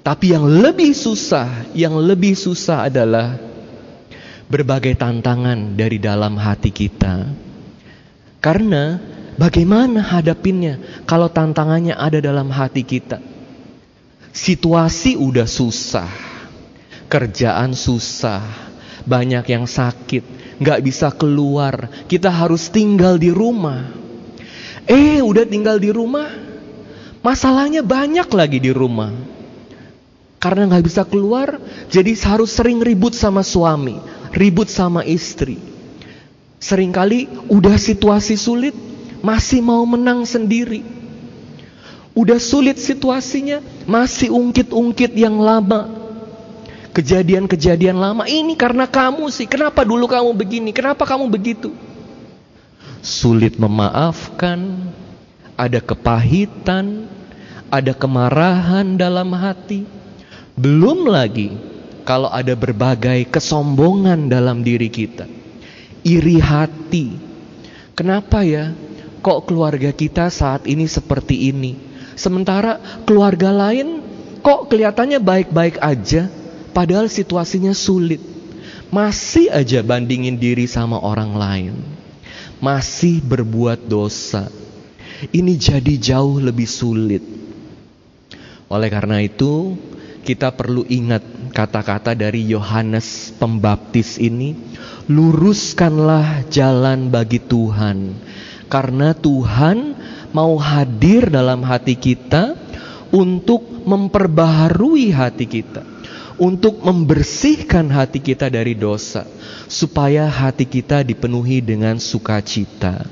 Tapi yang lebih susah, yang lebih susah adalah berbagai tantangan dari dalam hati kita. Karena bagaimana hadapinnya kalau tantangannya ada dalam hati kita? Situasi udah susah, kerjaan susah, banyak yang sakit, nggak bisa keluar, kita harus tinggal di rumah. Eh, udah tinggal di rumah, masalahnya banyak lagi di rumah. Karena nggak bisa keluar, jadi harus sering ribut sama suami, ribut sama istri. Seringkali udah situasi sulit, masih mau menang sendiri. Udah sulit situasinya, masih ungkit-ungkit yang lama. Kejadian-kejadian lama ini karena kamu sih. Kenapa dulu kamu begini? Kenapa kamu begitu? Sulit memaafkan, ada kepahitan, ada kemarahan dalam hati. Belum lagi kalau ada berbagai kesombongan dalam diri kita. Iri hati. Kenapa ya? Kok keluarga kita saat ini seperti ini? Sementara keluarga lain kok kelihatannya baik-baik aja, padahal situasinya sulit. Masih aja bandingin diri sama orang lain. Masih berbuat dosa. Ini jadi jauh lebih sulit. Oleh karena itu, kita perlu ingat kata-kata dari Yohanes Pembaptis ini, luruskanlah jalan bagi Tuhan. Karena Tuhan mau hadir dalam hati kita untuk memperbaharui hati kita, untuk membersihkan hati kita dari dosa, supaya hati kita dipenuhi dengan sukacita.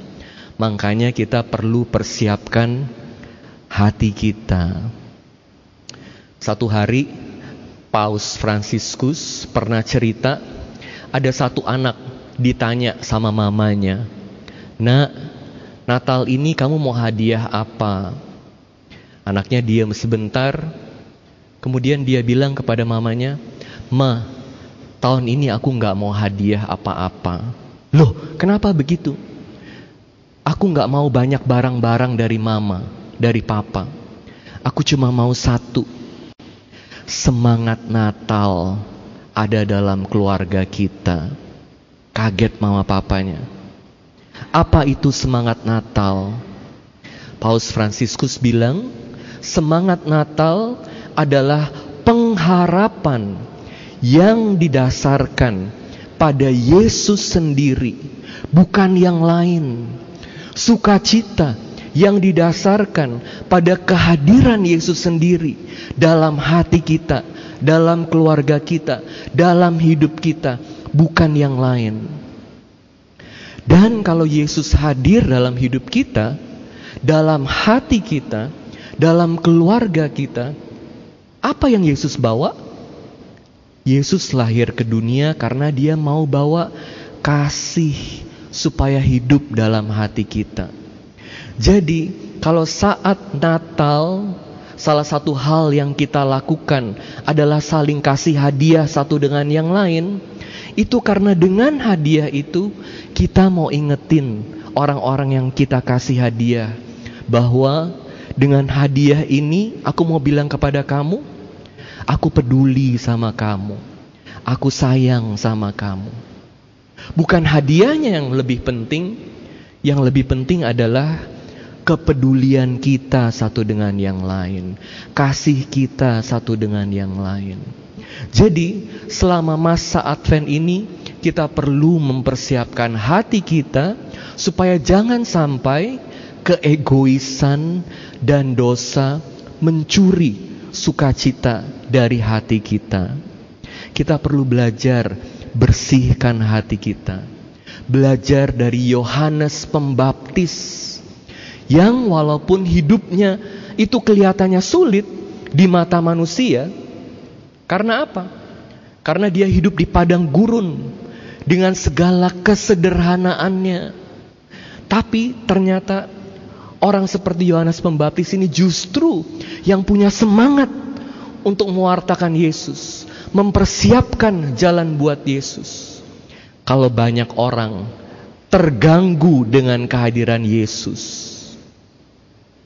Makanya kita perlu persiapkan hati kita. Satu hari Paus Fransiskus pernah cerita ada satu anak ditanya sama mamanya, "Nak, Natal ini kamu mau hadiah apa? Anaknya diam sebentar, kemudian dia bilang kepada mamanya, Ma, tahun ini aku nggak mau hadiah apa-apa. Loh, kenapa begitu? Aku nggak mau banyak barang-barang dari mama, dari papa. Aku cuma mau satu. Semangat Natal ada dalam keluarga kita. Kaget mama papanya. Apa itu semangat Natal? Paus Fransiskus bilang, semangat Natal adalah pengharapan yang didasarkan pada Yesus sendiri, bukan yang lain. Sukacita yang didasarkan pada kehadiran Yesus sendiri dalam hati kita, dalam keluarga kita, dalam hidup kita, bukan yang lain. Dan kalau Yesus hadir dalam hidup kita, dalam hati kita, dalam keluarga kita, apa yang Yesus bawa? Yesus lahir ke dunia karena dia mau bawa kasih supaya hidup dalam hati kita. Jadi, kalau saat Natal, salah satu hal yang kita lakukan adalah saling kasih hadiah satu dengan yang lain, itu karena dengan hadiah itu kita mau ingetin orang-orang yang kita kasih hadiah bahwa dengan hadiah ini aku mau bilang kepada kamu, aku peduli sama kamu. Aku sayang sama kamu. Bukan hadiahnya yang lebih penting, yang lebih penting adalah kepedulian kita satu dengan yang lain, kasih kita satu dengan yang lain. Jadi, selama masa Advent ini, kita perlu mempersiapkan hati kita supaya jangan sampai keegoisan dan dosa mencuri sukacita dari hati kita. Kita perlu belajar bersihkan hati kita. Belajar dari Yohanes Pembaptis yang walaupun hidupnya itu kelihatannya sulit di mata manusia. Karena apa? Karena dia hidup di padang gurun dengan segala kesederhanaannya. Tapi ternyata orang seperti Yohanes Pembaptis ini justru yang punya semangat untuk mewartakan Yesus, mempersiapkan jalan buat Yesus. Kalau banyak orang terganggu dengan kehadiran Yesus,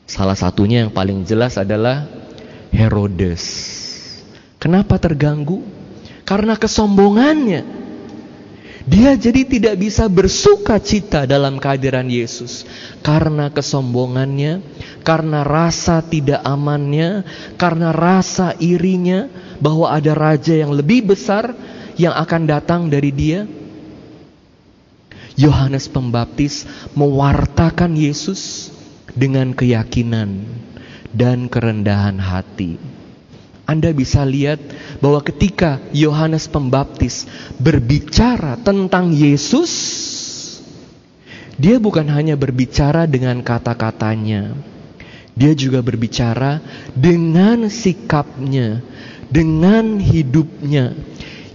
salah satunya yang paling jelas adalah Herodes. Kenapa terganggu? Karena kesombongannya. Dia jadi tidak bisa bersuka cita dalam kehadiran Yesus karena kesombongannya, karena rasa tidak amannya, karena rasa irinya bahwa ada raja yang lebih besar yang akan datang dari dia. Yohanes Pembaptis mewartakan Yesus dengan keyakinan dan kerendahan hati. Anda bisa lihat bahwa ketika Yohanes Pembaptis berbicara tentang Yesus, dia bukan hanya berbicara dengan kata-katanya, dia juga berbicara dengan sikapnya, dengan hidupnya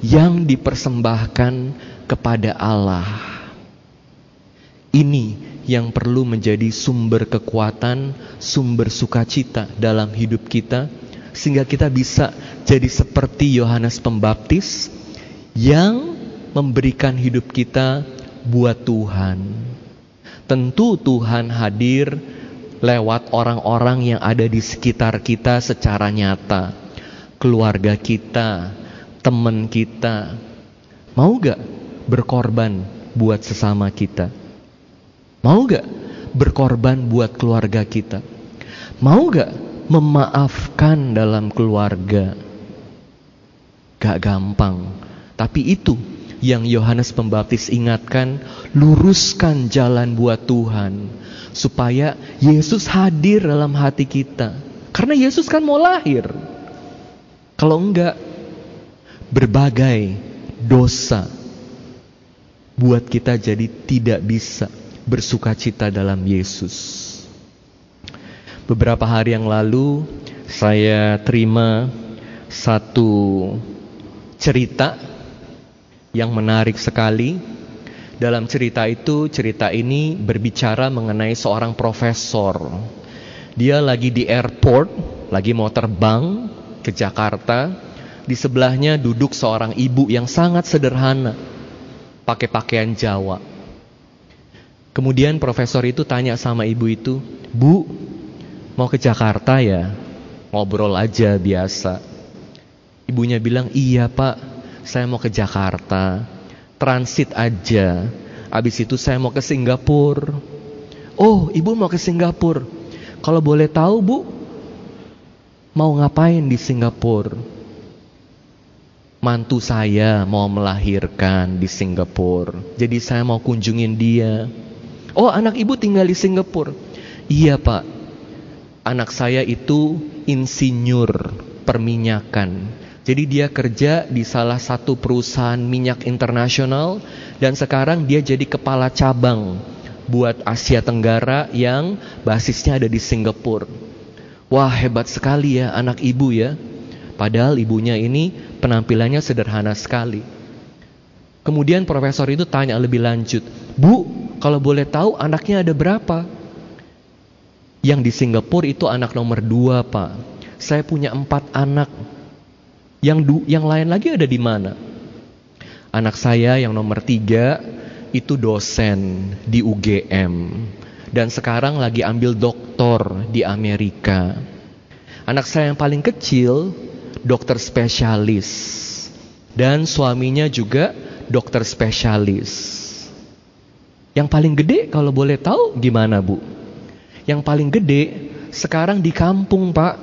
yang dipersembahkan kepada Allah. Ini yang perlu menjadi sumber kekuatan, sumber sukacita dalam hidup kita sehingga kita bisa jadi seperti Yohanes Pembaptis yang memberikan hidup kita buat Tuhan. Tentu Tuhan hadir lewat orang-orang yang ada di sekitar kita secara nyata. Keluarga kita, teman kita. Mau gak berkorban buat sesama kita? Mau gak berkorban buat keluarga kita? Mau gak memaafkan dalam keluarga. Gak gampang, tapi itu yang Yohanes Pembaptis ingatkan, luruskan jalan buat Tuhan supaya Yesus hadir dalam hati kita. Karena Yesus kan mau lahir. Kalau enggak berbagai dosa buat kita jadi tidak bisa bersuka cita dalam Yesus. Beberapa hari yang lalu saya terima satu cerita yang menarik sekali. Dalam cerita itu, cerita ini berbicara mengenai seorang profesor. Dia lagi di airport, lagi mau terbang ke Jakarta. Di sebelahnya duduk seorang ibu yang sangat sederhana, pakai pakaian Jawa. Kemudian profesor itu tanya sama ibu itu, "Bu, Mau ke Jakarta ya? Ngobrol aja biasa. Ibunya bilang, iya pak, saya mau ke Jakarta. Transit aja. Abis itu saya mau ke Singapura. Oh, ibu mau ke Singapura. Kalau boleh tahu bu, mau ngapain di Singapura? Mantu saya mau melahirkan di Singapura. Jadi saya mau kunjungin dia. Oh, anak ibu tinggal di Singapura. Iya pak, anak saya itu insinyur perminyakan. Jadi dia kerja di salah satu perusahaan minyak internasional dan sekarang dia jadi kepala cabang buat Asia Tenggara yang basisnya ada di Singapura. Wah, hebat sekali ya anak ibu ya. Padahal ibunya ini penampilannya sederhana sekali. Kemudian profesor itu tanya lebih lanjut, "Bu, kalau boleh tahu anaknya ada berapa?" Yang di Singapura itu anak nomor dua pak. Saya punya empat anak. Yang du yang lain lagi ada di mana? Anak saya yang nomor tiga itu dosen di UGM dan sekarang lagi ambil doktor di Amerika. Anak saya yang paling kecil dokter spesialis dan suaminya juga dokter spesialis. Yang paling gede kalau boleh tahu gimana bu? Yang paling gede sekarang di kampung pak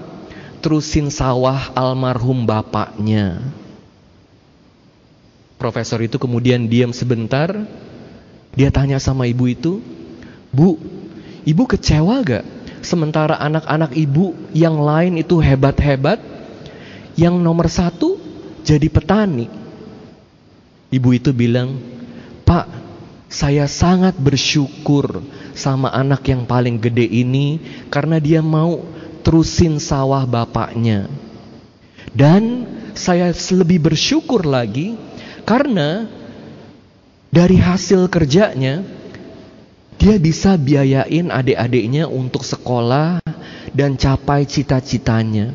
Terusin sawah almarhum bapaknya Profesor itu kemudian diam sebentar Dia tanya sama ibu itu Bu, ibu kecewa gak? Sementara anak-anak ibu yang lain itu hebat-hebat Yang nomor satu jadi petani. Ibu itu bilang, Pak, saya sangat bersyukur sama anak yang paling gede ini karena dia mau terusin sawah bapaknya. Dan saya lebih bersyukur lagi karena dari hasil kerjanya dia bisa biayain adik-adiknya untuk sekolah dan capai cita-citanya.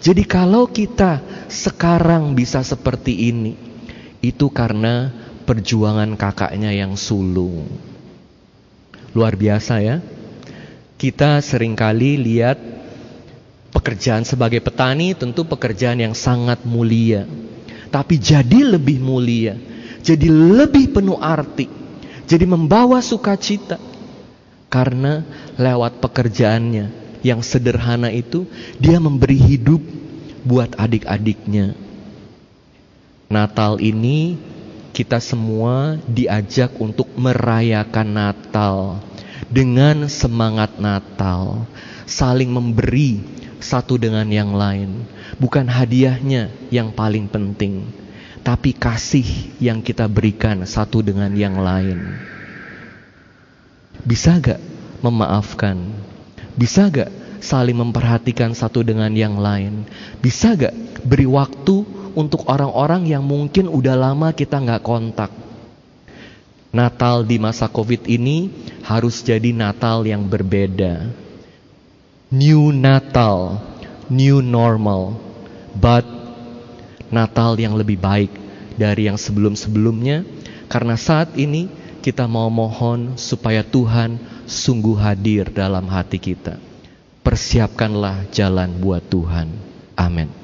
Jadi kalau kita sekarang bisa seperti ini, itu karena perjuangan kakaknya yang sulung. Luar biasa ya. Kita sering kali lihat pekerjaan sebagai petani tentu pekerjaan yang sangat mulia. Tapi jadi lebih mulia, jadi lebih penuh arti, jadi membawa sukacita. Karena lewat pekerjaannya yang sederhana itu, dia memberi hidup buat adik-adiknya. Natal ini kita semua diajak untuk merayakan Natal dengan semangat Natal, saling memberi satu dengan yang lain. Bukan hadiahnya yang paling penting, tapi kasih yang kita berikan satu dengan yang lain. Bisa gak memaafkan? Bisa gak saling memperhatikan satu dengan yang lain? Bisa gak beri waktu untuk orang-orang yang mungkin udah lama kita nggak kontak? Natal di masa COVID ini harus jadi Natal yang berbeda. New Natal, new normal, but Natal yang lebih baik dari yang sebelum-sebelumnya karena saat ini kita mau mohon supaya Tuhan sungguh hadir dalam hati kita. Persiapkanlah jalan buat Tuhan. Amin.